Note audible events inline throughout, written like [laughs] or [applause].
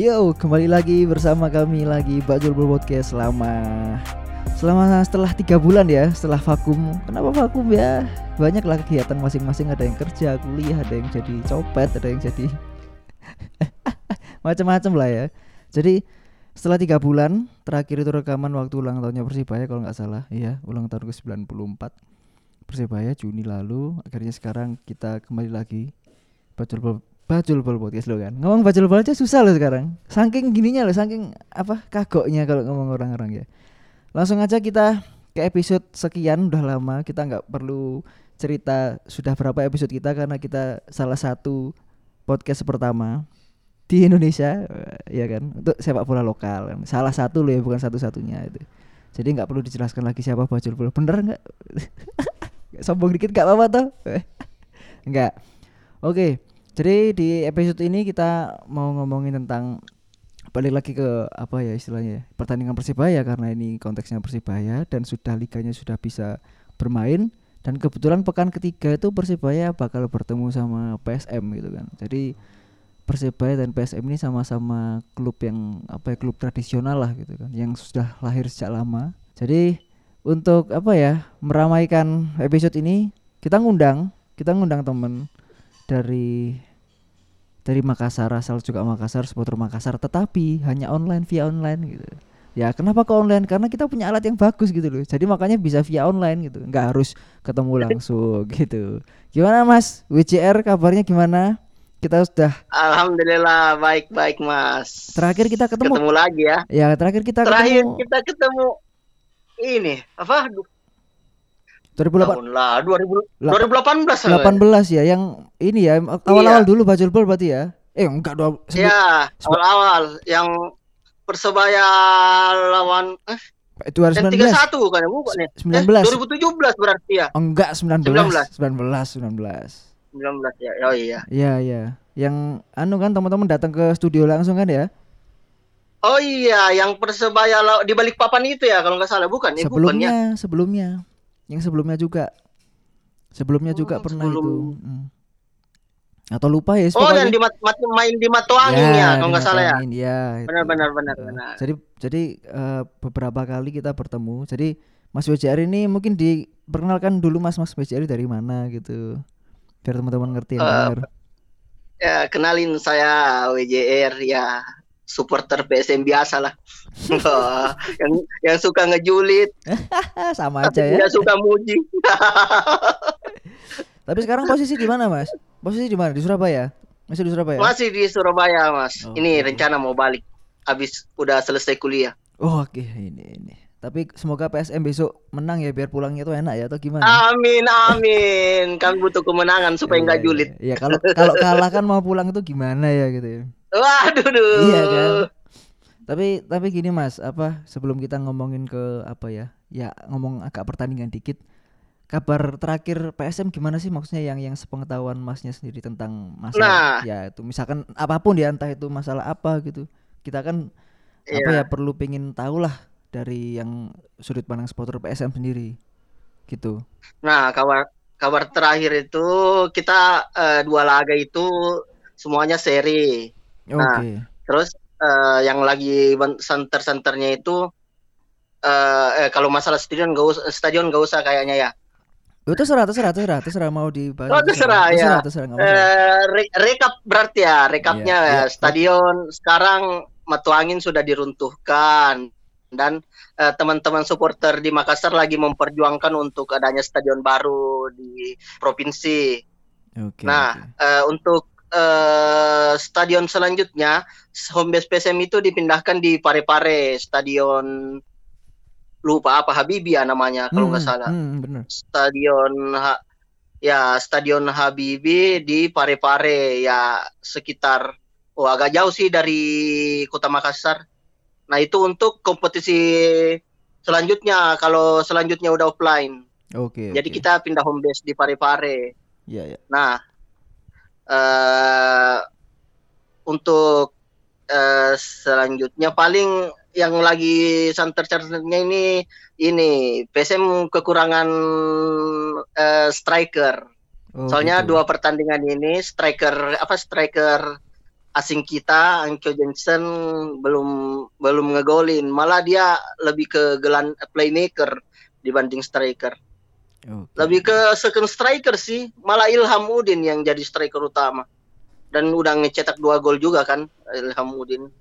Yo, kembali lagi bersama kami lagi Bajul Podcast selama selama setelah tiga bulan ya setelah vakum. Kenapa vakum ya? Banyak lah kegiatan masing-masing. Ada yang kerja, kuliah, ada yang jadi copet, ada yang jadi [laughs] macam-macam lah ya. Jadi setelah tiga bulan terakhir itu rekaman waktu ulang tahunnya Persibaya kalau nggak salah, iya ulang tahun ke 94 Persibaya Juni lalu. Akhirnya sekarang kita kembali lagi Bajul Bajul Bol podcast lo kan. Ngomong Bajul Bol aja susah lo sekarang. Saking gininya lo, saking apa kagoknya kalau ngomong orang-orang ya. Langsung aja kita ke episode sekian udah lama. Kita nggak perlu cerita sudah berapa episode kita karena kita salah satu podcast pertama di Indonesia ya kan? Untuk sepak bola lokal. Salah satu lo ya bukan satu-satunya itu. Jadi nggak perlu dijelaskan lagi siapa Bajul Bol. Bener [laughs] nggak? Sombong dikit nggak apa-apa toh. Nggak. Oke jadi di episode ini kita mau ngomongin tentang balik lagi ke apa ya istilahnya pertandingan Persibaya karena ini konteksnya Persibaya dan sudah liganya sudah bisa bermain dan kebetulan pekan ketiga itu Persibaya bakal bertemu sama PSM gitu kan. Jadi Persibaya dan PSM ini sama-sama klub yang apa ya klub tradisional lah gitu kan yang sudah lahir sejak lama. Jadi untuk apa ya meramaikan episode ini kita ngundang kita ngundang temen dari dari Makassar asal juga Makassar supporter Makassar tetapi hanya online via online gitu. Ya kenapa ke online? Karena kita punya alat yang bagus gitu loh. Jadi makanya bisa via online gitu. Nggak harus ketemu langsung [laughs] gitu. Gimana Mas? WCR kabarnya gimana? Kita sudah Alhamdulillah baik baik Mas. Terakhir kita ketemu. Ketemu lagi ya. Ya terakhir kita terakhir ketemu. kita ketemu ini apa 2008 tahun lah 2000, Lap- 2018 kan? 18 ya yang ini ya awal-awal dulu Bajul Bol berarti ya? Eh enggak dua ya sebelum- awal-awal yang persebaya lawan eh, itu harus yang 19 31 kan ya bukan ya? 19 eh, 2017 berarti ya? Enggak 19 19. 19 19 19 ya oh iya. Iya iya. Yang anu kan teman-teman datang ke studio langsung kan ya? oh iya yang persebaya di balik papan itu ya kalau nggak salah. Bukan ya bukan ya? Sebelumnya, sebelumnya. Yang sebelumnya juga. Sebelumnya juga Oh, pernah sebelum- itu. Hmm. Atau lupa ya oh yang di mat, mat- main di Matuangin ya, kalau di nggak salah ya Matangin, ya, benar benar benar Eh, benar Jadi jadi eh, beberapa kali kita bertemu. Jadi Mas WJR ini mungkin diperkenalkan dulu Mas Mas WJR dari mana gitu. Biar teman-teman ngerti dengar. Ya, kenalin saya WJR ya supporter PSM biasa lah. [laughs] [laughs] yang yang suka ngejulit, [laughs] sama aja ya. suka muji. Tapi sekarang posisi di mana, Mas? Posisi di mana? Di Surabaya? Masih di Surabaya? Masih di Surabaya, Mas. Oh, Ini rencana mau balik habis udah selesai kuliah. Oh, oke ini ini. Tapi semoga PSM besok menang ya biar pulangnya tuh enak ya atau gimana? Amin, amin. Kan butuh kemenangan supaya nggak Iya, julit. Iya, Iya, kalau kalau kalah kan mau pulang itu gimana ya gitu ya. Waduh, duh. Iya kan. Tapi tapi gini Mas, apa sebelum kita ngomongin ke apa ya? Ya ngomong agak pertandingan dikit. Kabar terakhir PSM gimana sih maksudnya yang yang sepengetahuan Masnya sendiri tentang masalah Nah. ya itu misalkan apa pun ya entah itu masalah apa gitu. Kita kan apa ya Iya. perlu pengen tahu lah dari yang sudut pandang supporter PSM sendiri. Gitu. Nah, kabar kabar terakhir itu kita eh, dua laga itu semuanya seri. Nah. Terus eh, yang lagi center-centernya itu eh, eh, kalau masalah stadion gak usah stadion gak usah kayaknya ya. Oh, terserah, terserah, terserah, terserah mau dibahas. Oh, terserah, ya. Terserah, terserah, nggak masalah. Eh, re- rekap berarti ya, rekapnya Iya, ya. iya. Stadion sekarang Matuangin sudah diruntuhkan dan eh, teman-teman supporter di Makassar lagi memperjuangkan untuk adanya stadion baru di provinsi. Oke. Nah, oke. eh, untuk eh, stadion selanjutnya home base PSM itu dipindahkan di Parepare, stadion lupa apa Habibi ya namanya kalau nggak Hmm, salah. Hmm, bener. Stadion Ha- ya Stadion Habibi di Parepare ya sekitar oh agak jauh sih dari Kota Makassar. Nah, itu untuk kompetisi selanjutnya kalau selanjutnya udah offline. Oke. Jadi oke. kita pindah home base di Parepare. Iya, iya. Nah, eh untuk eh, selanjutnya paling yang lagi santer-santernya ini ini PSM kekurangan eh, striker. Oh, Soalnya gitu. dua pertandingan ini striker apa striker asing kita Anko Jensen belum belum ngegolin malah dia lebih ke gelan playmaker dibanding striker Oke. lebih ke second striker sih. Malah Ilham Udin yang jadi striker utama. Dan udah ngecetak dua gol juga kan Ilham Udin.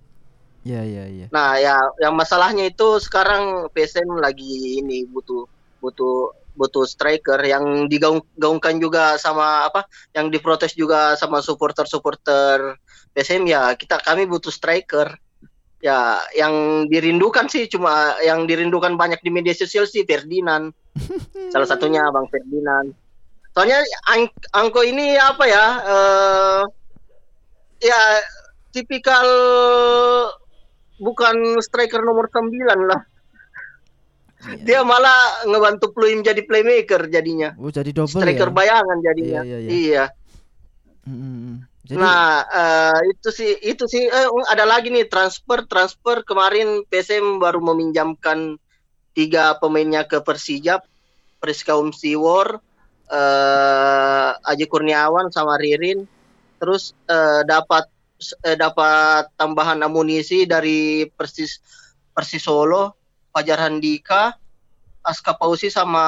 Ya ya ya. nah ya yang masalahnya itu sekarang PSM lagi ini butuh butuh butuh striker yang digaungkan juga sama apa yang diprotes juga sama supporter-supporter PSM ya kita kami butuh striker ya yang dirindukan sih cuma yang dirindukan banyak di media sosial sih Ferdinand [laughs] salah satunya Bang Ferdinand soalnya Ang- Angko ini apa ya eh ya tipikal bukan striker nomor 9 lah Iya. dia malah ngebantu Pluim jadi playmaker jadinya Oh jadi double striker ya. bayangan jadinya Iya, iya, iya. iya Mm, mm, mm. Jadi Nah, eh, itu sih itu sih eh, ada lagi nih transfer transfer kemarin PSM baru meminjamkan tiga pemainnya ke Persija, Priskaum Siwor, eh Aji Kurniawan sama Ririn. Terus eh, dapat eh, dapat tambahan amunisi dari Persis Persis Solo, Fajar Handika, Aska Pausi sama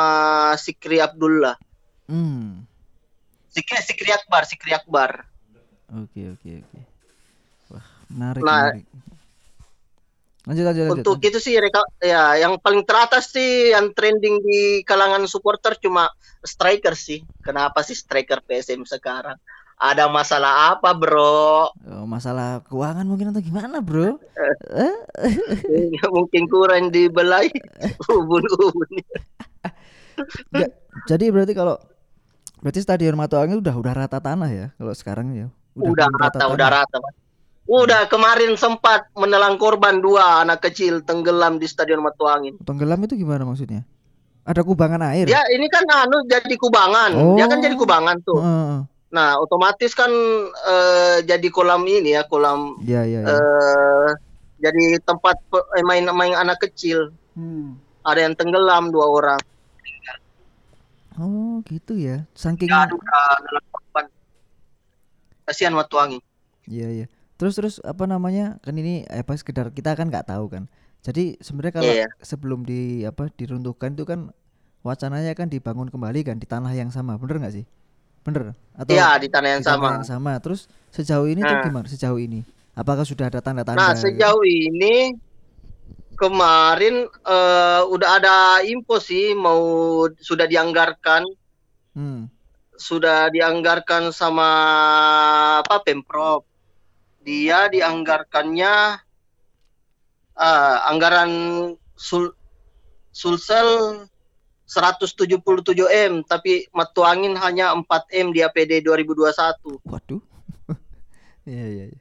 Sikri Abdullah. hmm. Sikri Sikri Akbar, Sikri Akbar. Oke oke oke. Wah menarik Nah, menarik. Lanjut lanjut lanjut. Untuk itu sih reka, ya yang paling teratas sih yang trending di kalangan supporter cuma striker sih. Kenapa sih striker PSM sekarang? Ada masalah apa, Bro? Oh, masalah keuangan mungkin atau gimana bro? [laughs] Eh? [laughs] Mungkin kurang dibelai [laughs] ubun-ubun. Jadi berarti kalau berarti stadion Matuangin udah udah rata tanah ya kalau sekarang ya. Udah belum rata, udah tanah. rata. Mas. Udah kemarin sempat menelan korban dua anak kecil tenggelam di Stadion Matuangin. Tenggelam itu gimana maksudnya? Ada kubangan air? Ya ini kan anu jadi kubangan. Dia kan Oh. jadi kubangan tuh. Heeh. Nah, otomatis kan eh, jadi kolam ini ya, kolam Iya iya. iya. eh jadi tempat eh, main-main anak kecil. Hmm. Ada yang tenggelam dua orang. Oh gitu ya. Saking Ya, udah dalam korban. Kasihan Matuangi. Iya iya. Terus terus apa namanya? Kan ini apa sekedar kita kan nggak tahu kan. Jadi sebenarnya kalau Iya. sebelum di apa diruntuhkan itu kan wacananya kan dibangun kembali kan di tanah yang sama, bener nggak sih? Bener? Atau Iya, di tanah yang di tanah sama. yang sama. Terus sejauh ini tuh Nah. gimana? Sejauh ini apakah sudah ada tanda-tanda? Nah, gitu? sejauh ini kemarin eh, udah ada info sih mau sudah dianggarkan Hmm. Sudah dianggarkan sama apa Pemprov. Dia dianggarkannya ah, anggaran sul Sulsel 177 M tapi Matuangin hanya 4 M di APD 2021. Waduh. [laughs] Iya iya. Iya.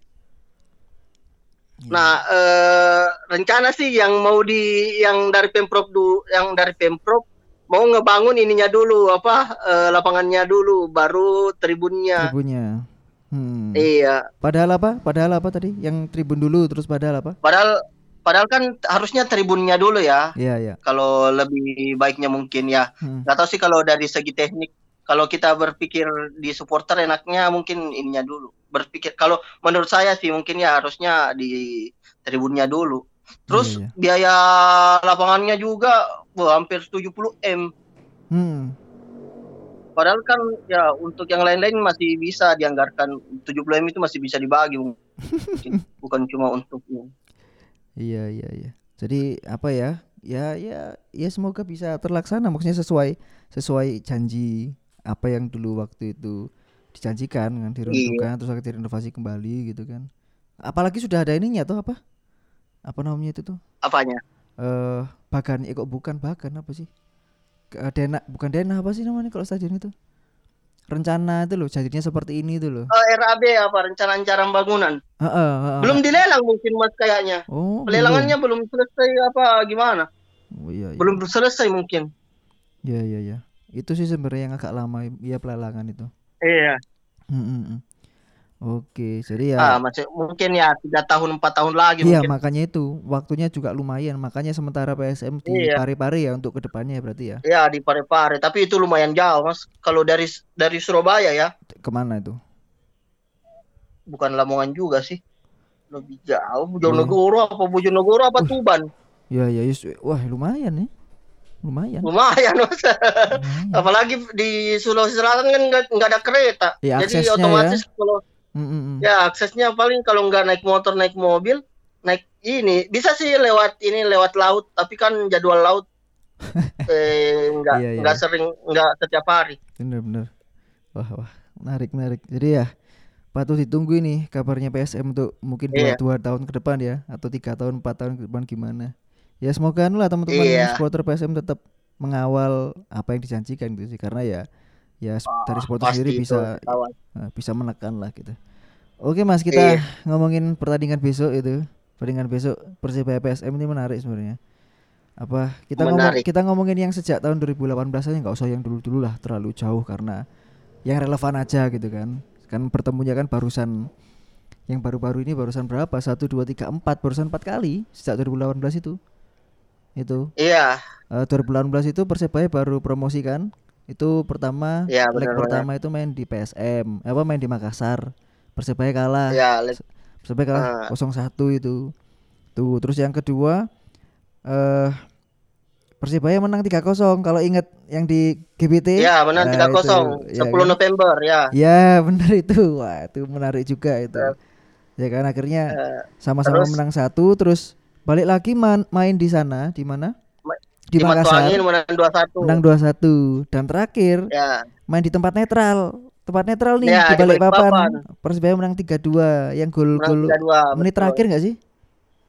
Nah, eh, rencana sih yang mau di yang dari Pemprov du, yang dari Pemprov mau ngebangun ininya dulu apa eh, lapangannya dulu baru tribunnya. tribunnya. Hmm. Iya. Padahal apa? Padahal apa tadi? Yang tribun dulu terus padahal apa? Padahal padahal kan harusnya tribunnya dulu ya. Iya iya. Kalau lebih baiknya mungkin ya. Hmm. Gak tahu sih kalau dari segi teknik. Kalau kita berpikir di supporter enaknya mungkin ininya dulu. Berpikir kalau menurut saya sih mungkin ya harusnya di tribunnya dulu. Terus Iya, iya. biaya lapangannya juga wah, hampir 70 M. Hmm. Padahal kan ya untuk yang lain-lain masih bisa dianggarkan 70 M itu masih bisa dibagi [laughs] bukan cuma untuk Iya iya iya. Jadi apa ya? Ya ya ya semoga bisa terlaksana maksudnya sesuai sesuai janji apa yang dulu waktu itu dijanjikan kan diruntuhkan terus akan direnovasi kembali gitu kan. Apalagi sudah ada ininya tuh apa? Apa namanya itu tuh? apanya. Eh bagan eh kok bukan bagan apa sih? Dena bukan Dena apa sih namanya kalau stadion itu? Rencana itu loh jadinya seperti ini itu loh. Eh, RAB apa rencana ancaran bangunan? Heeh, heeh. Belum dilelang mungkin Mas kayaknya. Oh, Pelelangannya belum selesai apa gimana? belum. Oh, iya, iya. Belum selesai mungkin. Iya iya iya. Itu sih sebenarnya yang agak lama ya pelelangan itu. Iya. Hmm, hmm, hmm. Oke, jadi ya Ah, masih mungkin ya tiga tahun empat tahun lagi iya mungkin. makanya itu waktunya juga lumayan. Makanya sementara PSM di Iya. pare-pare ya untuk ke depannya berarti ya. Ya di Parepare, tapi itu lumayan jauh mas. Kalau dari dari Surabaya ya, Ke mana itu? bukan Lamongan juga sih. Lebih jauh Bojonegoro apa Bojonegoro apa Uh. Tuban. Ya ya Yus. Wah, lumayan nih. Lumayan. Lumayan Mas. lumayan. [laughs] Apalagi di Sulawesi Selatan kan nggak ada kereta. Ya, Jadi aksesnya otomatis kalau Mm, mm, mm. ya aksesnya paling kalau nggak naik motor naik mobil naik ini bisa sih lewat ini lewat laut tapi kan jadwal laut [laughs] eh, nggak Iya, iya. nggak sering nggak setiap hari. Bener bener. Wah wah menarik menarik. Jadi ya patut ditunggu ini kabarnya PSM untuk mungkin dua, Iya. dua tahun ke depan ya atau tiga tahun empat tahun ke depan gimana. Ya semoga anu lah teman-teman Iya. supporter PSM tetap mengawal apa yang dijanjikan gitu sih karena ya ya dari supporter Pasti sendiri itu, bisa kawan. eh, bisa menekan lah gitu. Oke Mas kita Iya. ngomongin pertandingan besok itu. Pertandingan besok Persibaya PSM ini menarik sebenarnya. Apa kita ngomong Menarik. kita ngomongin yang sejak tahun 2018 aja nggak usah yang dulu-dulu lah terlalu jauh karena yang relevan aja gitu kan. Kan pertemunya kan barusan yang baru-baru ini barusan berapa? 1 2 3 4 barusan 4 kali sejak 2018 itu. Itu Iya, Eh, 2018 itu Persebaya baru promosi kan itu pertama Iya, leg benar-benar. pertama itu main di PSM apa main di Makassar. Persebaya kalah. Ya Persebaya kalah Ah. 0-1 itu. Tuh terus yang kedua eh Persebaya menang 3-0 kalau ingat yang di GBT ya benar Nah, 3-0 itu, ya 10 kan? November ya. ya [laughs] benar itu. Wah itu menarik juga itu. Ya kan akhirnya Eh, sama-sama terus? menang satu. Terus balik lagi man- main di sana di mana? Ma- di, Makassar menang 2-1. menang 2-1 dan terakhir Ya, main di tempat netral tempat netral nih Ya, di Balikpapan. Persebaya menang 3-2 yang gol menang gol 3-2. menit betul. terakhir nggak sih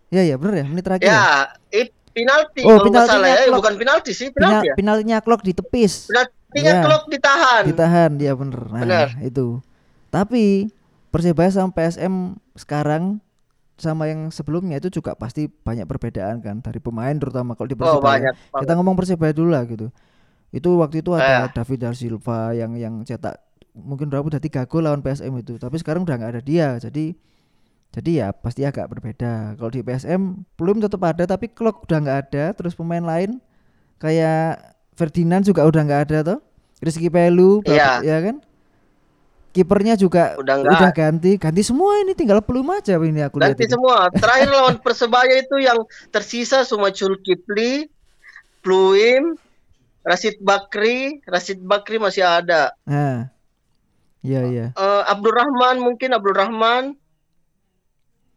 ya ya bener ya menit terakhir Ya, ya? it, penalti Oh, kalau salah ya. Clock. bukan penalti sih, Penal, penalti ya. penaltinya clock ditepis Penaltinya Ya. klok ditahan. ditahan dia bener nah Bener. itu tapi Persebaya sama PSM sekarang sama yang sebelumnya itu juga pasti banyak perbedaan kan dari pemain terutama kalau di Oh, Persebaya banyak. kita ngomong Persebaya dulu lah gitu. Itu waktu itu ada Eh. David da Silva yang yang cetak mungkin berapa udah tiga gol lawan PSM itu. Tapi sekarang udah nggak ada dia jadi jadi ya pasti agak berbeda. Kalau di PSM belum tetap ada tapi Klok udah nggak ada terus pemain lain kayak Ferdinand juga udah nggak ada toh? Rizky Pelu berapa- ya kan kipernya juga Udah nggak. udah ganti ganti semua ini tinggal pelum aja ini aku lihat Ganti ini. semua. [laughs] Terakhir lawan Persebaya itu yang tersisa cuma Culkipli, Pluim, Rashid Bakri, Rashid Bakri masih ada. nah iya iya Eh, Abdul Rahman mungkin Abdul Rahman.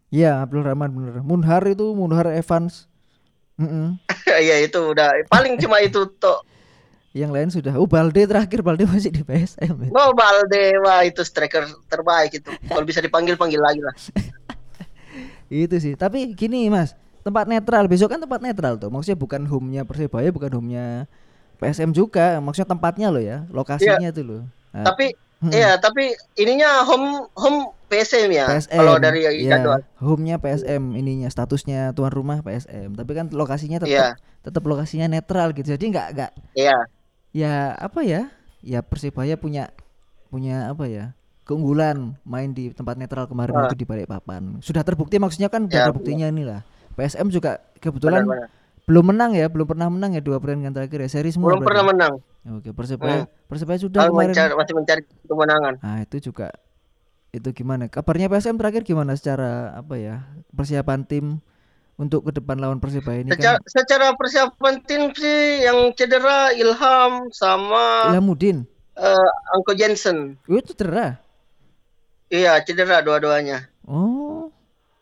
Iya Abdul Rahman bener Munhar itu Munhar Evans Mm-mm. [laughs] ya itu udah paling cuma itu toh. Yang lain sudah. Oh Balde terakhir Balde masih di PSM. ya. Oh Balde, wah itu striker terbaik itu. Kalau bisa dipanggil panggil lagi lah. [laughs] Itu sih. Tapi gini Mas, tempat netral besok kan tempat netral tuh. Maksudnya bukan home-nya Persebaya, bukan home-nya PSM juga. Maksudnya tempatnya loh ya, lokasinya tuh loh. Nah, Tapi hmm, iya, tapi ininya home home PSM ya. PSM. Kalau dari ya, jadwal. home-nya PSM ininya statusnya tuan rumah PSM. Tapi kan lokasinya tetap Iya. tetap lokasinya netral gitu. Jadi nggak nggak Iya. Ya apa ya ya Persibaya punya punya apa ya keunggulan main di tempat netral kemarin Ah. itu di Balikpapan sudah terbukti maksudnya kan Ya, terbuktinya inilah PSM juga kebetulan Benar-benar. belum menang ya belum pernah menang ya dua pertandingan terakhir ya seri semua Belum berarti. pernah menang. oke Persibaya Hmm. Persibaya sudah Kalau kemarin mencari, masih mencari kemenangan. nah itu juga itu gimana kabarnya PSM terakhir gimana secara apa ya persiapan tim untuk ke depan lawan Persibaya ini Secara, kan secara persiapan tim sih yang cedera Ilham sama Ilhamuddin eh, Angko Jensen. oh, itu cedera Iya, cedera dua-duanya. Oh,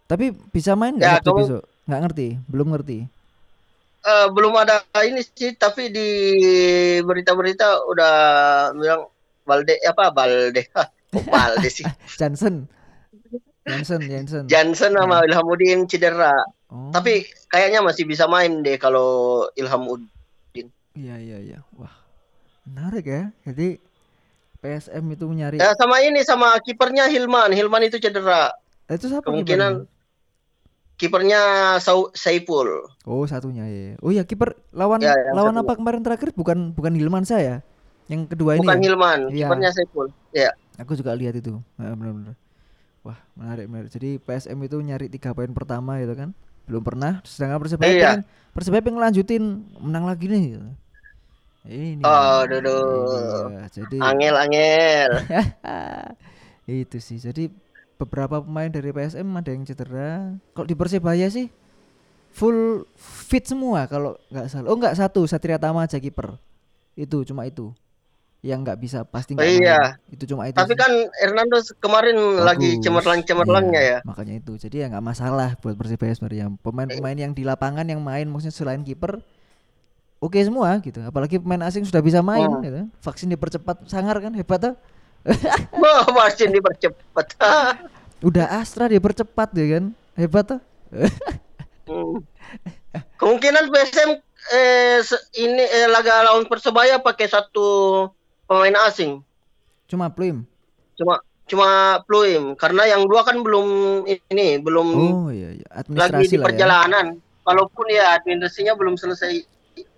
tapi bisa main nggak Ya, Sabtu kamu- besok? Nggak ngerti, belum ngerti. Eh, belum ada ini sih, tapi di berita-berita udah bilang Balde apa Balde? [laughs] Kok Balde sih. [laughs] Johnson, Johnson, Johnson. Jansen sama Ilhamuddin cedera. Oh, Tapi kayaknya masih bisa main deh kalau Ilhamuddin. iya iya iya. Wah, menarik ya. Jadi PSM itu menyari. Ya sama ini sama kipernya Hilman. Hilman itu cedera. Eh, itu siapa Kemungkinan kipernya? Saiful. Oh satunya ya. Oh ya kiper lawan Ya, lawan satunya. apa kemarin terakhir bukan bukan Hilman saya. Yang kedua ini Bukan ya. Hilman, Iya. kipernya Saiful. Ya. Aku juga lihat itu. Nah, benar-benar. Wah menarik menarik. Jadi PSM itu nyari tiga poin pertama gitu kan. Belum pernah. Sedangkan Persebaya Iya. pengen Persebaya pengen ngelanjutin menang lagi nih. gitu. Ini. Oh, duduh. dia. Jadi Angel angel. [laughs] itu sih. Jadi beberapa pemain dari PSM ada yang cedera. Kalau di Persebaya sih full fit semua kalau nggak salah. Oh nggak satu Satria Tama aja kiper. Itu cuma itu yang nggak bisa pasti nggak Oh, iya. main. Itu cuma itu. Tapi sih. kan Hernando kemarin lagi Bagus. cemerlang-cemerlangnya Iya, ya. Makanya itu. Jadi ya nggak masalah buat Persebaya sebenarnya. Pemain-pemain yang di lapangan yang main maksudnya selain kiper oke semua gitu. Apalagi pemain asing sudah bisa main Oh. gitu. Vaksin dipercepat sangar kan hebat tuh. [laughs] Wah, pasti dipercepat. [laughs] Udah Astra dipercepat ya kan. Hebat tuh. [laughs] Hmm. Kemungkinan PSM eh, ini eh, laga lawan Persebaya pakai satu pemain asing. Cuma Pluim. Cuma cuma Pluim karena yang dua kan belum ini belum Oh iya iya. lagi Administrasi di lah ya. perjalanan. Walaupun ya administrasinya belum selesai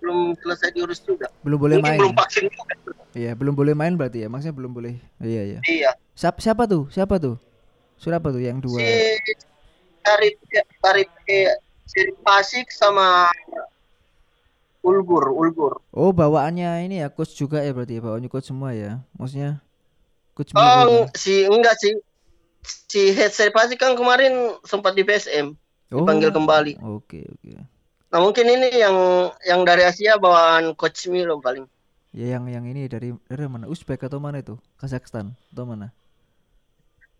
belum selesai diurus juga. Belum boleh Mungkin main. belum vaksin juga. Iya, belum boleh main berarti ya. Maksudnya belum boleh. Iya iya. Iya. Siapa siapa tuh? Siapa tuh? Siapa tuh yang dua? Si dari dari si Pasik sama Ulgur, Ulgur. Oh, bawaannya ini ya coach juga ya berarti ya. Bawaannya coach semua ya. Maksudnya coach Oh, kan? si enggak sih. Si head Pasik kan kemarin sempat di PSM. dipanggil kembali. Oh, Oke, oke. Nah, mungkin ini yang yang dari Asia bawaan coach Milo paling. Ya yang yang ini dari dari mana? Uzbek atau mana itu? Kazakhstan atau mana?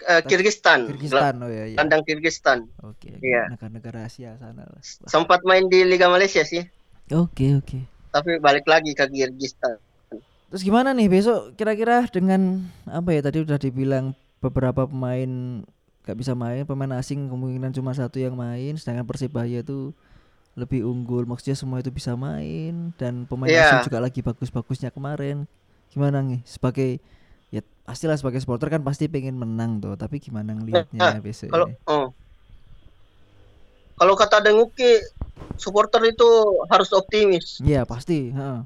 Eh, Kirgistan. Kyrgyzstan. Oh ya ya. Kandang Kirgistan. Oke, oke. Iya. Negara-negara Asia sana lah. Sempat main di Liga Malaysia sih, Oke, oke. tapi balik lagi ke Kirgistan. Terus gimana nih besok kira-kira dengan apa ya tadi udah dibilang beberapa pemain gak bisa main, pemain asing kemungkinan cuma satu yang main, sedangkan Persibaya itu lebih unggul, maksudnya semua itu bisa main dan pemain Iya. asing juga lagi bagus-bagusnya kemarin. Gimana nih sebagai ya pastilah sebagai supporter kan pasti pengen menang tuh, tapi gimana ngelihatnya besok Kalau ini? oh. Kalau kata Denguki, supporter itu harus optimis. Iya pasti, heeh.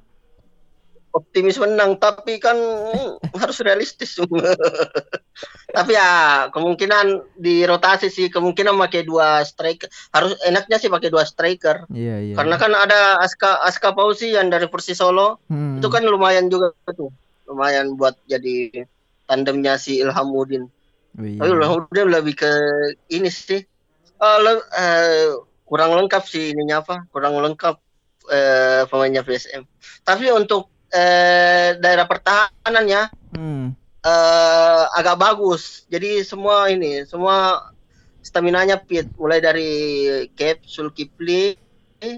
Optimis menang, tapi kan [laughs] harus realistis. [laughs] tapi ya kemungkinan di rotasi sih, kemungkinan pakai dua striker. Harus enaknya sih pakai dua striker. Iya, iya. Karena kan ada Aska Aska Pausi yang dari Persis Solo, Hmm. itu kan lumayan juga tuh. Lumayan buat jadi tandemnya si Ilhamuddin. Oh, iya. Tapi Ilhamuddin lebih ke ini sih. eh, le- eh, kurang lengkap sih ininya apa? Kurang lengkap eh, pemainnya PSM. Tapi untuk eh, daerah pertahanannya Hmm. eh, agak bagus. Jadi semua ini, semua stamina-nya fit. Mulai dari Cap, Sulkifli, eh,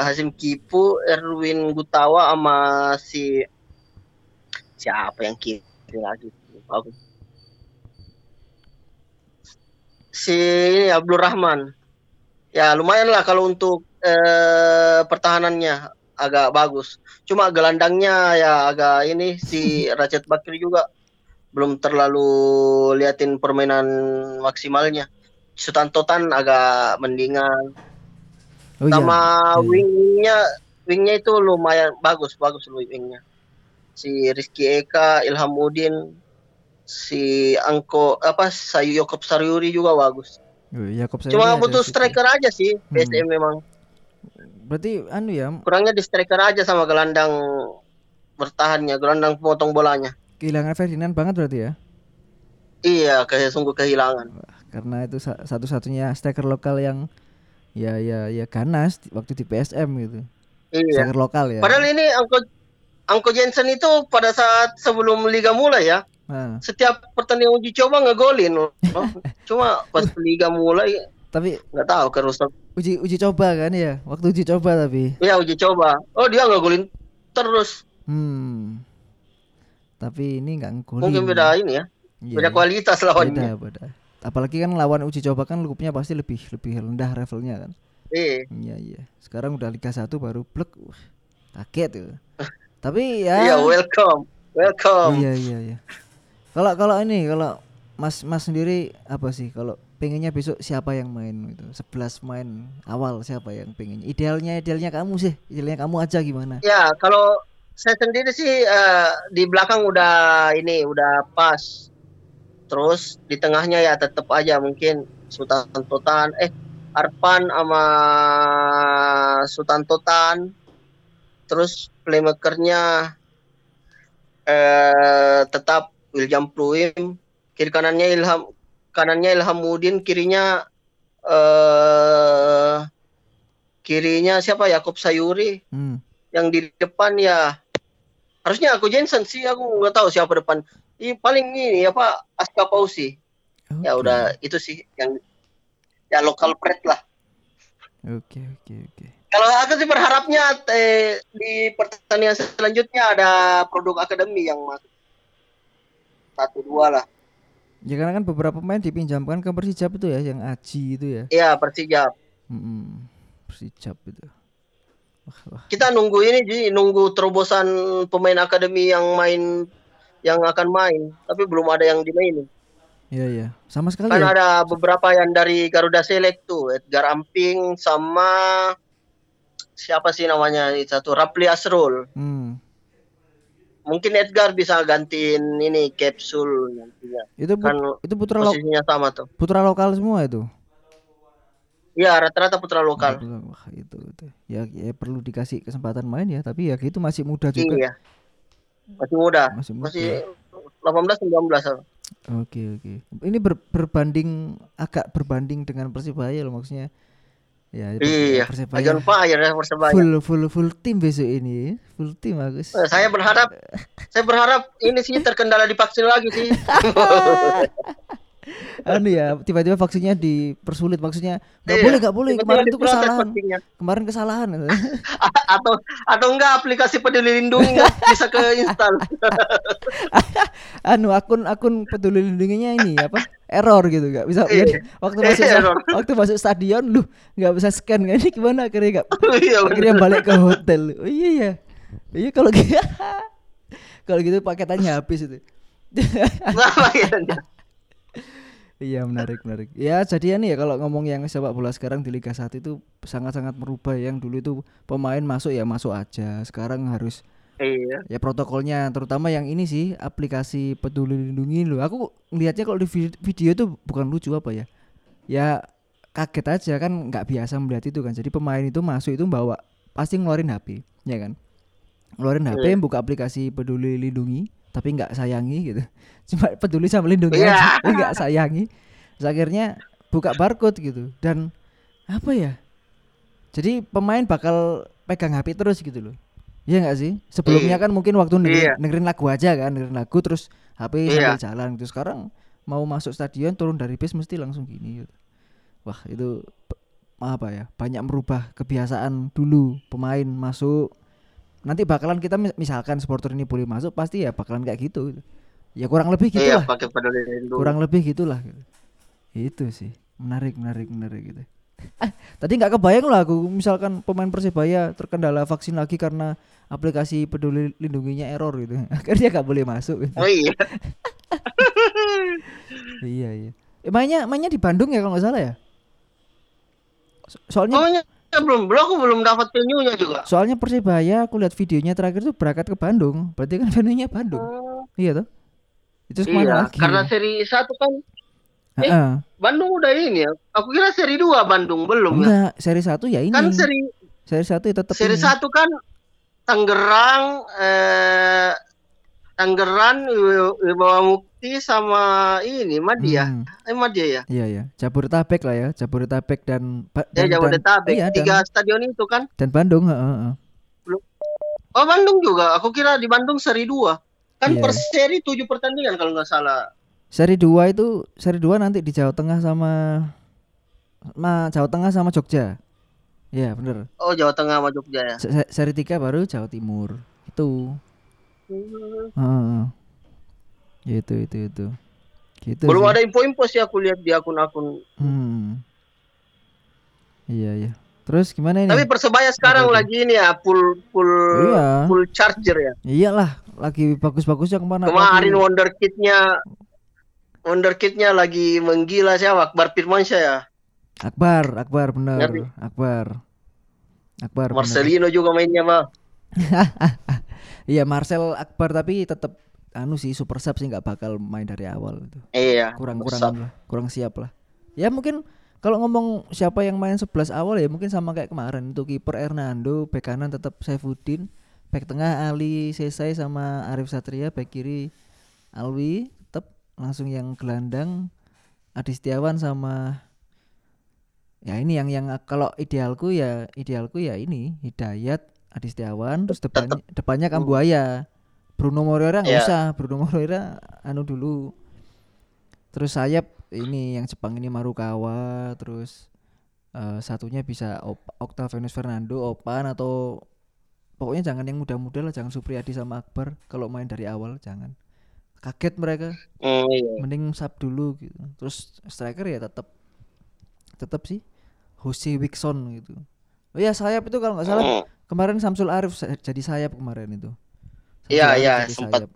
Hasim Kipu, Erwin Gutawa sama si siapa yang kiri lagi? Bagus. Si ini Abdul Rahman. Ya lumayan lah kalau untuk eh, pertahanannya agak bagus. Cuma gelandangnya ya agak ini si [laughs] Racet Bakri juga belum terlalu liatin permainan maksimalnya. Sutantotan agak mendingan. Oh, iya. Sama Iya. wingnya wingnya itu lumayan bagus bagus wingnya. Si Rizky Eka, Ilhamuddin, si Angko apa Sayu Yokob Saryuri juga bagus. Yakob Cuma butuh striker aja sih Hmm. PSM memang. Berarti anu ya, Kurangnya di striker aja sama gelandang bertahannya, gelandang potong bolanya. kehilangan Ferdinand banget berarti ya? Iya, kayak sungguh kehilangan. karena itu sa- satu-satunya striker lokal yang ya ya ya ganas waktu di PSM gitu Iya. striker lokal ya Padahal ini Angko Angko Jensen itu pada saat sebelum liga mulai ya, Nah, setiap pertandingan uji coba ngegolin loh. [laughs] Cuma pas liga mulai tapi nggak tahu kerusak. uji uji coba kan ya waktu uji coba tapi Ya uji coba. Oh dia ngegolin terus. hmm tapi ini nggak ngegolin Mungkin beda ini ya, Iya, beda iya. kualitas beda lawannya. beda apalagi kan lawan uji coba kan grupnya pasti lebih lebih rendah levelnya kan Iya. iya iya sekarang udah Liga 1 baru blek Wah, kaget tuh [laughs] tapi ya Iya, welcome. Welcome. Iya iya iya. Kalau kalau ini kalau Mas Mas sendiri apa sih kalau pengennya besok siapa yang main gitu? 11 main awal siapa yang pengennya? Idealnya idealnya kamu sih, idealnya kamu aja gimana? Ya, kalau saya sendiri sih eh, di belakang udah ini udah pas. Terus di tengahnya ya tetap aja mungkin Sultan Totan eh Arpan sama Sultan Totan. Terus playmakernya eh tetap William Pluim. Kiri kanannya Ilham kanannya Ilhamuddin, kirinya eh kirinya siapa Yakob Sayuri, Hmm. yang di depan ya harusnya aku Jensen sih, aku nggak tahu siapa depan. Ini paling ini apa Aska Pausi. Ya Oke. udah itu sih yang ya lokal pride lah. Oke oke oke. Kalau aku sih berharapnya eh, di pertandingan selanjutnya ada produk akademi yang masuk satu dua lah. Ya karena kan beberapa pemain dipinjamkan ke Persijap itu ya, yang Aji itu ya. Iya Persija. Mm-mm. Persijap itu. Wah, wah. Kita nunggu ini Ji, nunggu terobosan pemain akademi yang main yang akan main, tapi belum ada yang dimainin. Iya iya. Sama sekali Kan ya. ada beberapa yang dari Garuda Select tuh, Edgar Amping sama siapa sih namanya itu satu Rapli Asrul. Hmm. Mungkin Edgar bisa gantiin ini Capsule nantinya. Itu Kan itu putra lo- posisinya sama tuh. putra lokal semua itu. Iya, rata-rata putra lokal. Wah, itu, itu. Ya, ya perlu dikasih kesempatan main ya, tapi ya gitu masih muda juga. Iya. Masih muda. Masih muda. Masih 18 19 apa? Oke oke. Ini ber- berbanding agak berbanding dengan Persibaya loh maksudnya. Ya Pers- Iya. Persibaya Ajan Fire ya Persebaya. full full full tim besok ini, full tim Agus. Eh, Saya berharap [laughs] saya berharap ini sih terkendala divaksin lagi sih. [laughs] [laughs] anu ya, tiba-tiba vaksinnya dipersulit maksudnya. Nggak Iya, boleh, nggak boleh. Kemarin itu kesalahan. vaksinnya. Kemarin kesalahan. [laughs] atau atau enggak aplikasi peduli lindungi nggak bisa keinstal. [laughs] anu akun akun peduli lindunginya ini apa? Error gitu nggak bisa. Iya. waktu masuk Error. waktu masuk stadion lu nggak bisa scan ini gimana akhirnya nggak Iya akhirnya balik ke hotel. Oh iya ya. Iya kalau gitu. kalau gitu paketannya habis itu. Iya. Iya menarik menarik. Ya jadi ini ya kalau ngomong yang sepak bola sekarang di Liga 1 itu sangat-sangat merubah yang dulu itu pemain masuk ya masuk aja. Sekarang harus Iya. ya protokolnya terutama yang ini sih aplikasi peduli lindungi loh. Aku lihatnya kalau di vi- video itu bukan lucu apa ya. Ya kaget aja kan nggak biasa melihat itu kan. Jadi pemain itu masuk itu bawa pasti ngeluarin HP, ya kan? Ngeluarin HP, Iya. buka aplikasi peduli lindungi, tapi nggak sayangi gitu. [laughs] Cuma peduli sama lindungi aja, tapi nggak sayangi. Terus akhirnya buka barcode gitu dan apa ya? Jadi pemain bakal pegang HP terus gitu loh. Iya nggak sih? Sebelumnya Iya. kan mungkin waktu dengerin, Iya. dengerin lagu aja kan, dengerin lagu terus HP Iya. sambil jalan gitu. Sekarang mau masuk stadion turun dari bis mesti langsung gini gitu. Wah, itu apa ya? Banyak merubah kebiasaan dulu pemain masuk. Nanti bakalan kita mis- misalkan supporter ini boleh masuk pasti ya bakalan kayak gitu. gitu. Ya kurang lebih gitu Iya, lah. pakai peduli lindungi. Kurang lebih gitulah gitu. Itu sih. Menarik, menarik, menarik gitu. Eh, tadi nggak kebayang lah aku misalkan pemain Persibaya terkendala vaksin lagi karena aplikasi peduli lindunginya error gitu. [laughs] Akhirnya nggak boleh masuk. gitu. Oh iya. [laughs] iya iya. Eh, mainnya mainnya di Bandung ya kalau nggak salah ya. So- soalnya Oh. Belum, belum aku belum dapat venue-nya juga. soalnya Persibaya aku lihat videonya terakhir tuh berangkat ke Bandung. Berarti kan venue-nya Bandung. Oh, Iya tuh. Itu ke mana iya, lagi? karena seri 1 kan eh, Heeh. Bandung udah ini ya. Aku kira seri 2 Bandung belum ya. Enggak, seri satu ya ini. Kan seri Seri satu ya tetap seri ini. 1 kan Tangerang eh Tangerang Wi- Wibawa Mukti sama ini Madia. Hmm, Eh Madia ya. Iya ya, Jabodetabek lah ya, Jabodetabek dan Ba- Ya dan, dan, Jabodetabek. iya, dan- Tiga stadion itu kan. dan Bandung, heeh. Oh Bandung juga. Aku kira di Bandung seri 2. Kan Iya. per seri 7 pertandingan kalau nggak salah. Seri 2 itu seri 2 nanti di Jawa Tengah sama ma Jawa Tengah sama Jogja. Iya, bener. Oh Jawa Tengah sama Jogja ya. Se- se- Seri 3 baru Jawa Timur. Itu. Hmm. Heeh. Gitu itu itu. Gitu. Belum sih. ada info-info sih aku lihat di akun-akun. Hmm. Iya, iya. Terus gimana ini? Tapi Persebaya sekarang Apa itu? lagi ini ya full full Iya. full charger ya. Iyalah, lagi bagus-bagusnya ke mana? Kemarin lagi- wonderkidnya wonderkidnya lagi menggila siapa? Akbar Firmansyah ya. Akbar, Akbar bener. Ngerti. Akbar. Akbar. bener. Marcelino juga mainnya, Bang. [laughs] Iya Marcel Akbar tapi tetap anu sih super sub sih nggak bakal main dari awal itu. Iya. Kurang kurang lah, kurang siap lah. Ya mungkin kalau ngomong siapa yang main 11 awal ya mungkin sama kayak kemarin untuk kiper Hernando, bek kanan tetap Saifuddin, bek tengah Ali Sesai sama Arif Satria, bek kiri Alwi tetap langsung yang gelandang Adi Setiawan sama ya ini yang yang kalau idealku ya idealku ya ini Hidayat Adi Setiawan terus depannya depannya Kambuaya Bruno Moreira nggak Iya. usah. Bruno Moreira anu dulu. Terus sayap ini yang Jepang ini Marukawa terus eh, satunya bisa Op- Octavianus Fernando Opan atau pokoknya jangan yang muda-muda lah jangan Supriyadi sama Akbar. Kalau main dari awal jangan. Kaget mereka. Iya. mending sub dulu gitu. Terus striker ya tetap tetap sih Jose Wixon gitu. Oh ya sayap itu kalau nggak salah Hmm. kemarin Samsul Arif jadi sayap kemarin itu Iya, iya, sempat.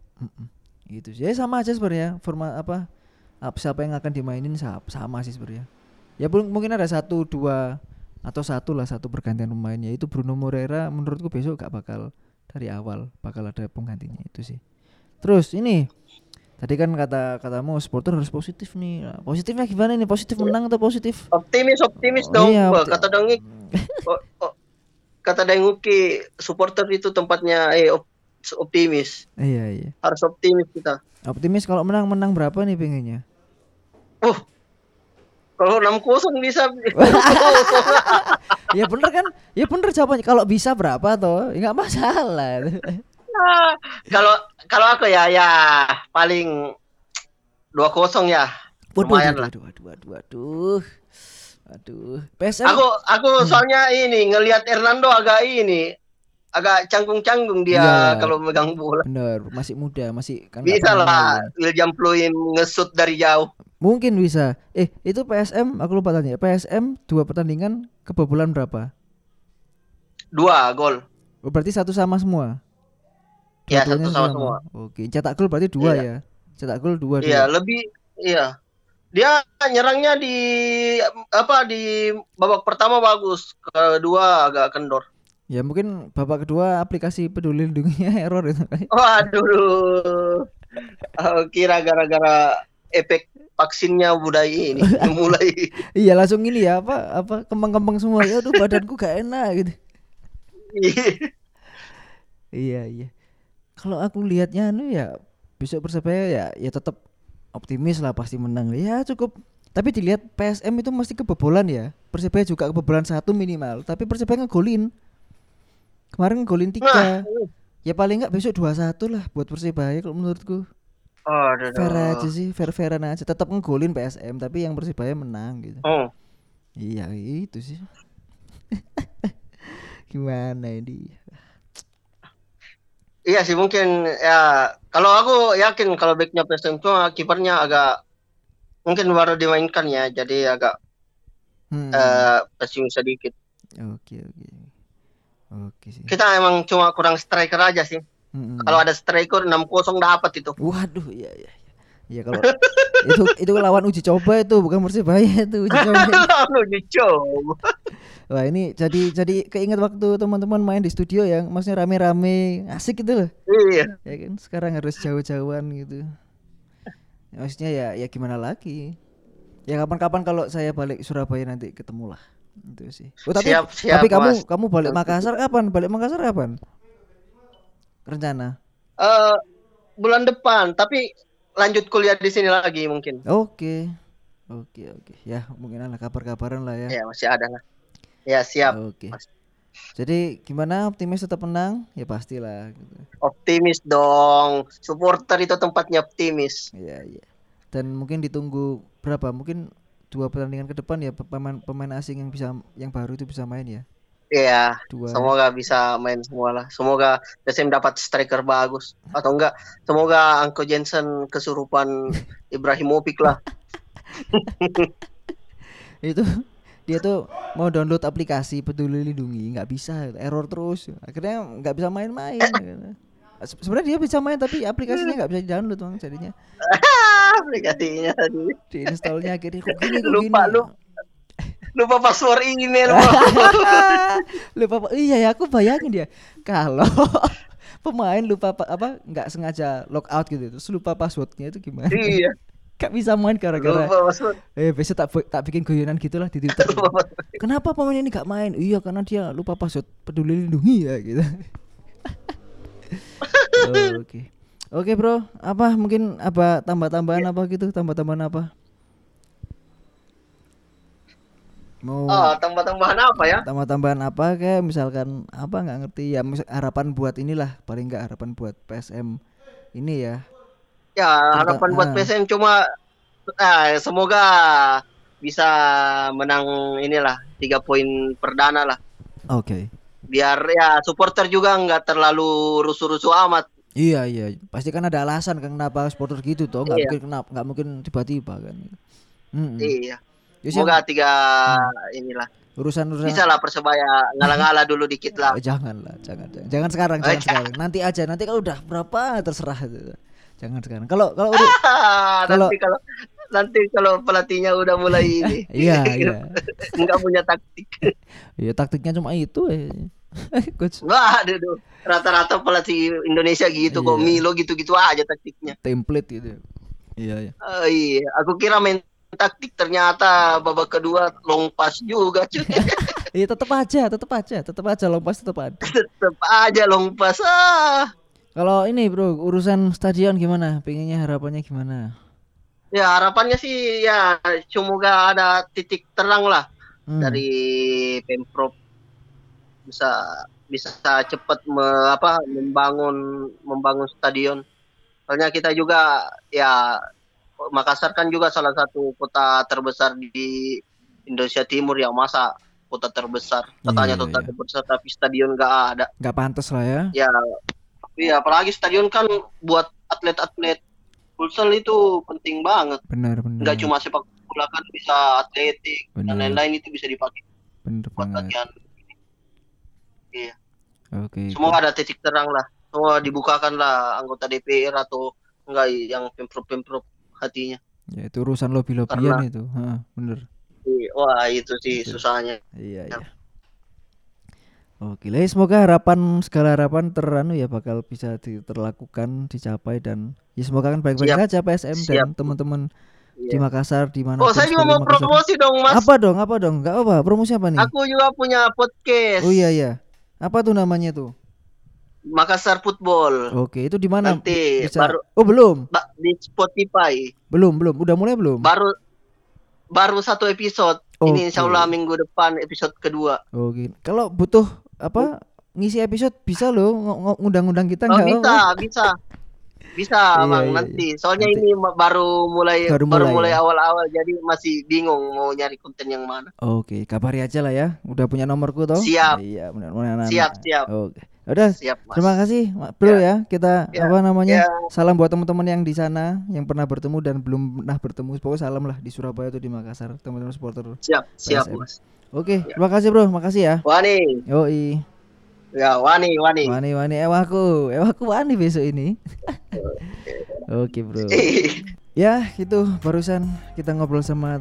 gitu sih. Ya sama aja sebenarnya. Forma apa ap- siapa yang akan dimainin sa- sama sih sebenarnya. Ya pun- mungkin ada satu dua atau satu lah satu pergantian pemain. Yaitu Bruno Moreira menurutku besok gak bakal dari awal bakal ada penggantinya. Itu sih. Terus ini. Tadi kan kata katamu supporter harus positif nih. Nah, positifnya gimana nih positif menang atau positif? Optimis, optimis Oh, dong. iya, opti- kata Dangi, [laughs] oh, oh, kata Danguki, supporter itu tempatnya eh op- optimis. iya iya Harus optimis kita. optimis kalau menang menang berapa nih pengennya Uh, kalau 6 kosong bisa. [laughs] [laughs] ya bener kan ya bener jawabannya kalau bisa berapa toh ya nggak masalah kalau kalau aku ya ya paling dua kosong ya. waduh Lumayan waduh, lah. waduh waduh waduh waduh PSM Aku aku Hmm. soalnya ini ngelihat Hernando agak ini agak canggung-canggung dia Iyalah. kalau megang bola. bener masih muda masih kan Bisa lah. William Pluim ngesut dari jauh. mungkin bisa eh itu PSM aku lupa tanya PSM dua pertandingan kebobolan berapa Dua gol. oh, berarti satu sama semua Ya, satu sama semua. oke cetak gol berarti dua Iya. ya cetak gol dua Iya, dua. lebih iya. Dia nyerangnya di apa di babak pertama bagus, kedua agak kendor. Ya mungkin babak kedua aplikasi peduli lindunginya [laughs] error itu Waduh. Aku kira gara-gara efek vaksinnya budaya ini [laughs] mulai Iya langsung ini ya apa apa kembang-kembang semua ya tuh badanku gak enak gitu. [laughs] Iya iya. Kalau aku lihatnya anu ya besok persebaya ya ya tetap optimis lah pasti menang. Ya cukup. Tapi dilihat PSM itu mesti kebobolan ya. Persebaya juga kebobolan satu minimal. Tapi persebaya ngegolin. Kemarin ngegolin tiga. Ya paling nggak besok dua satu lah buat persebaya kalau menurutku. Aduh. Fair aja sih, fair fairan aja. Tetap ngegolin PSM tapi yang persebaya menang gitu. Oh, Iya itu sih. [laughs] Gimana ini? iya sih mungkin ya kalau aku yakin kalau backnya PSM cuma kipernya agak mungkin baru dimainkan ya jadi agak Hmm. eh, pesimis sedikit. Oke oke. Oke sih. Kita emang cuma kurang striker aja sih. Mm-mm. Kalau ada striker 6-0 dapat itu. Waduh, iya iya. iya. Iya kalau [laughs] itu itu lawan uji coba itu bukan persebaya itu uji coba. [laughs] Uji coba. Wah ini jadi jadi keinget waktu teman-teman main di studio yang maksudnya rame-rame asik gitu loh. Iya. Ya kan sekarang harus jauh-jauhan gitu. Ya, maksudnya ya ya gimana lagi? Ya kapan-kapan kalau saya balik Surabaya nanti ketemu lah. Itu sih. Oh, tapi Siap, siap, tapi kamu Mas. kamu balik Makassar kapan? Balik Makassar kapan? Rencana. Eh, bulan depan, tapi lanjut kuliah di sini lagi mungkin. Oke. Oke, oke. Ya, mungkin ada kabar-kabaran lah ya. Ya, masih ada lah. Ya, siap. Oke. Mas. Jadi gimana optimis tetap menang? Ya pastilah gitu. Optimis dong. Supporter itu tempatnya optimis. Iya, iya. Dan mungkin ditunggu berapa? Mungkin dua pertandingan ke depan ya pemain pemain asing yang bisa yang baru itu bisa main ya. Iya, Dua. semoga bisa main semua lah. Semoga PSM dapat striker bagus. Atau enggak, semoga Anko Jensen kesurupan [laughs] Ibrahimovic lah. [laughs] Itu dia tuh mau download aplikasi peduli lindungi nggak bisa error terus akhirnya nggak bisa main-main Se- [laughs] sebenarnya dia bisa main tapi aplikasinya nggak bisa download bang jadinya. [laughs] Aplikasinya tadi. diinstalnya akhirnya kok gini kok Lupa, gini. lupa. Lupa password email. [laughs] lupa pa- iya ya aku bayangin dia kalau [laughs] pemain lupa pa- apa nggak sengaja logout gitu terus lupa passwordnya itu gimana? Iya, gak bisa main gara-gara eh besok tak tak bikin guyonan gitulah di twitter. Kenapa pemain ini gak main? Iya karena dia lupa password peduli lindungi ya gitu Oke. Oke bro. Apa mungkin apa tambah-tambahan apa gitu? Tambah-tambahan apa? Mau Oh, tambah-tambahan apa ya? tambah-tambahan apa kayak misalkan apa nggak ngerti. Ya harapan buat inilah paling nggak harapan buat PSM ini ya. Ya, harapan buat ah. PSM cuma ah, semoga bisa menang inilah tiga poin perdana lah. oke Biar ya supporter juga nggak terlalu rusuh-rusuh amat. iya iya pasti kan ada alasan kan kenapa supporter gitu toh nggak Iya. mungkin kenapa nggak mungkin tiba-tiba kan Mm-mm. Iya. Ya Semoga tiga Hmm. inilah. urusan urusan Bisa lah persebaya ngalah-ngalah dulu dikit lah. Oh, jangan lah, jangan, jangan, jangan sekarang, Oh, jangan jangan. sekarang. Nanti aja, nanti kalau udah berapa terserah. Jangan sekarang. Kalau kalau udah, [laughs] Kalau- nanti kalau nanti kalau pelatihnya udah mulai [laughs] ini iya [laughs] iya, nggak punya taktik. iya taktiknya cuma itu. Eh. [laughs] Coach Wah, aduh, rata-rata pelatih Indonesia gitu kok Iya. Milo gitu-gitu aja taktiknya. template gitu. Iya iya. Oh, iya, aku kira main taktik ternyata babak kedua long pass juga cuy. [laughs] Iya tetap aja, tetap aja, tetap aja lompas tetap ada. [laughs] Tetep aja long pass. Ah. Kalau ini bro, urusan stadion gimana? Pengennya harapannya gimana? Ya harapannya sih ya semoga ada titik terang lah Hmm, dari Pemprov bisa bisa cepat me- apa membangun membangun stadion. Soalnya kita juga ya Makassar kan juga salah satu kota terbesar di Indonesia Timur yang masa kota terbesar katanya Iya, kota iya. terbesar tapi stadion nggak ada nggak pantas lah ya. ya iya apalagi stadion kan buat atlet-atlet futsal itu penting banget Benar benar. nggak cuma sepak bola kan bisa atletik dan Benar. lain-lain itu bisa dipakai benar buat banget. latihan iya Oke. semoga ada titik terang lah semua dibukakan lah anggota DPR atau enggak yang pemprov-pemprov hatinya Ya itu urusan lobby-lobbyan Karena- itu. Heeh, bener. Wah itu sih Betul. susahnya Iya Ya. iya. Oke, lah semoga harapan segala harapan teranu ya bakal bisa di- terlakukan, dicapai dan ya semoga kan baik-baik saja PSM dan Siap. teman-teman di Iya. Makassar di mana. oh saya juga mau promosi dong mas Apa dong? Apa dong? Enggak apa? Promosi apa nih? aku juga punya podcast Oh iya iya. Apa tuh namanya tuh? Makassar Football Oke, itu di mana? nanti Bisa. baru Oh, belum. ba- di Spotify Belum, belum. Udah mulai belum? baru baru satu episode ini Oke. insya Allah minggu depan episode kedua Oke. Kalau butuh apa? Ngisi episode bisa loh ng- ng- ngundang-undang kita oh, enggak bisa bisa [laughs] bisa Iya, bang iya, nanti soalnya Nanti. ini baru mulai Baru baru, mulai ya? awal-awal jadi masih bingung mau nyari konten yang mana Oke, kabari aja lah ya. Udah punya nomorku toh? Siap. Iya, benar-benar. siap siap Oke. Udah, siap mas terima kasih Bro ya. Kita Ya, apa namanya? ya. Salam buat teman-teman yang di sana yang pernah bertemu dan belum pernah bertemu. Pokoknya salam lah di Surabaya tuh di Makassar, teman-teman supporter. siap siap PSM. mas Oke, Ya. terima kasih Bro. Makasih ya. Wani Yoi. Ya Wani Wani Wani wani ewaku. Ewaku wani besok ini. [laughs] Oke, Bro. Ya, itu barusan kita ngobrol sama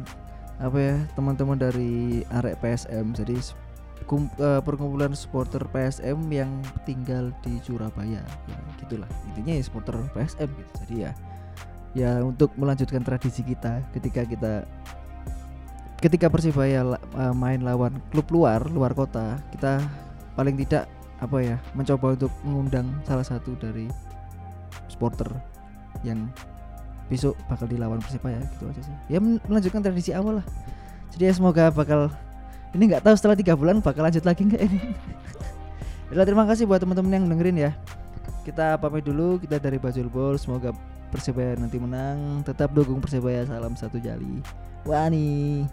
apa ya teman-teman dari arek PSM. Jadi kum- eh, perkumpulan supporter PSM yang tinggal di Surabaya. Ya, gitulah. Intinya ya supporter PSM gitu. Jadi ya ya untuk melanjutkan tradisi kita ketika kita ketika Persibaya eh, main lawan klub luar, luar kota, kita paling tidak apa ya mencoba untuk mengundang salah satu dari supporter yang besok bakal dilawan Persibaya gitu aja sih. Ya melanjutkan tradisi awal lah. Jadi ya semoga bakal ini nggak tahu setelah tiga bulan bakal lanjut lagi nggak ini. [laughs] Yaudah, terima kasih buat teman-teman yang dengerin ya. Kita pamit dulu, kita dari Bajul Bol. Semoga Persibaya nanti menang. Tetap dukung Persibaya. Salam satu jali. Wani.